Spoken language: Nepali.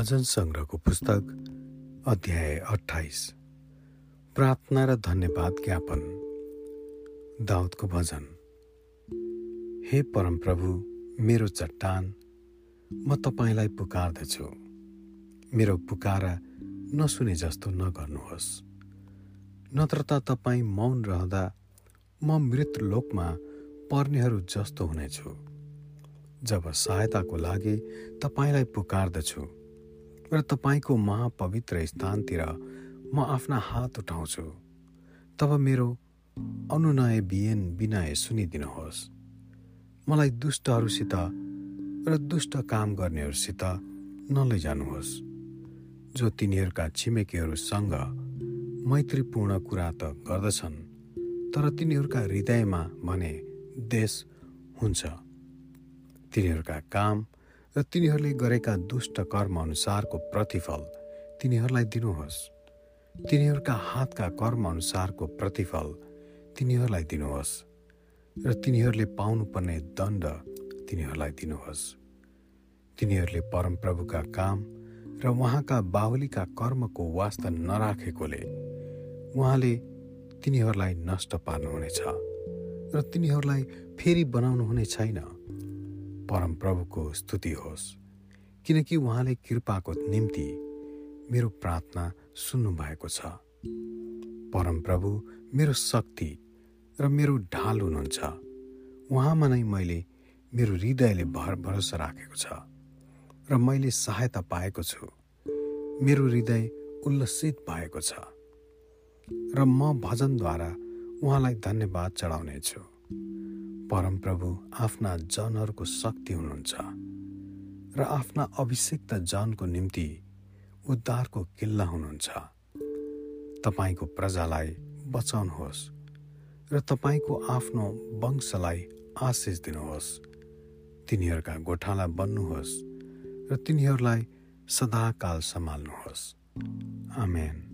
भजन सङ्ग्रहको पुस्तक अध्याय अठाइस प्रार्थना र धन्यवाद ज्ञापन। दाउदको भजन हे परमप्रभु मेरो चट्टान म तपाईँलाई पुकार्दछु। मेरो पुकारा नसुने जस्तो नगर्नुहोस्। नत्र त तपाईँ मौन रहँदा म मृत लोकमा पर्नेहरू जस्तो हुनेछु। जब सहायताको लागि तपाईँलाई पुकार्दछु र तपाईँको महापवित्र स्थानतिर म आफ्ना हात उठाउँछु। तब मेरो अनुनय बिएन विनय सुनिदिनुहोस्। मलाई दुष्टहरूसित र दुष्ट काम गर्नेहरूसित नलैजानुहोस् जो तिनीहरूका छिमेकीहरूसँग मैत्रीपूर्ण कुरा त गर्दछन् तर तिनीहरूका हृदयमा भने देश हुन्छ। तिनीहरूका काम र तिनीहरूले गरेका दुष्ट कर्म अनुसारको प्रतिफल तिनीहरूलाई दिनुहोस्। तिनीहरूका हातका कर्म अनुसारको प्रतिफल तिनीहरूलाई दिनुहोस्। र तिनीहरूले पाउनुपर्ने दण्ड तिनीहरूलाई दिनुहोस्। तिनीहरूले परमप्रभुका काम र उहाँका बाहुलीका कर्मको वास्ता नराखेकोले उहाँले तिनीहरूलाई नष्ट पार्नुहुनेछ। र तिनीहरूलाई फेरि बनाउनुहुने छैन। परमप्रभुको स्तुति होस्। किनकि उहाँले कृपाको निम्ति मेरो प्रार्थना सुन्नुभएको छ। परमप्रभु मेरो शक्ति र मेरो ढाल हुनुहुन्छ। उहाँमा नै मैले मेरो हृदयले भर भरोसा राखेको छ र मैले सहायता पाएको छु। मेरो हृदय उल्लसित भएको छ र म भजनद्वारा उहाँलाई धन्यवाद चढाउनेछु। परमप्रभु आफ्ना जनहरूको शक्ति हुनुहुन्छ र आफ्ना अभिषिक्त जनको निम्ति उद्धारको किल्ला हुनुहुन्छ। तपाईँको प्रजालाई बचाउनुहोस् र तपाईँको आफ्नो वंशलाई आशिष दिनुहोस्। तिनीहरूका गोठाला बन्नुहोस् र तिनीहरूलाई सदाकाल सम्हाल्नुहोस्। आमेन।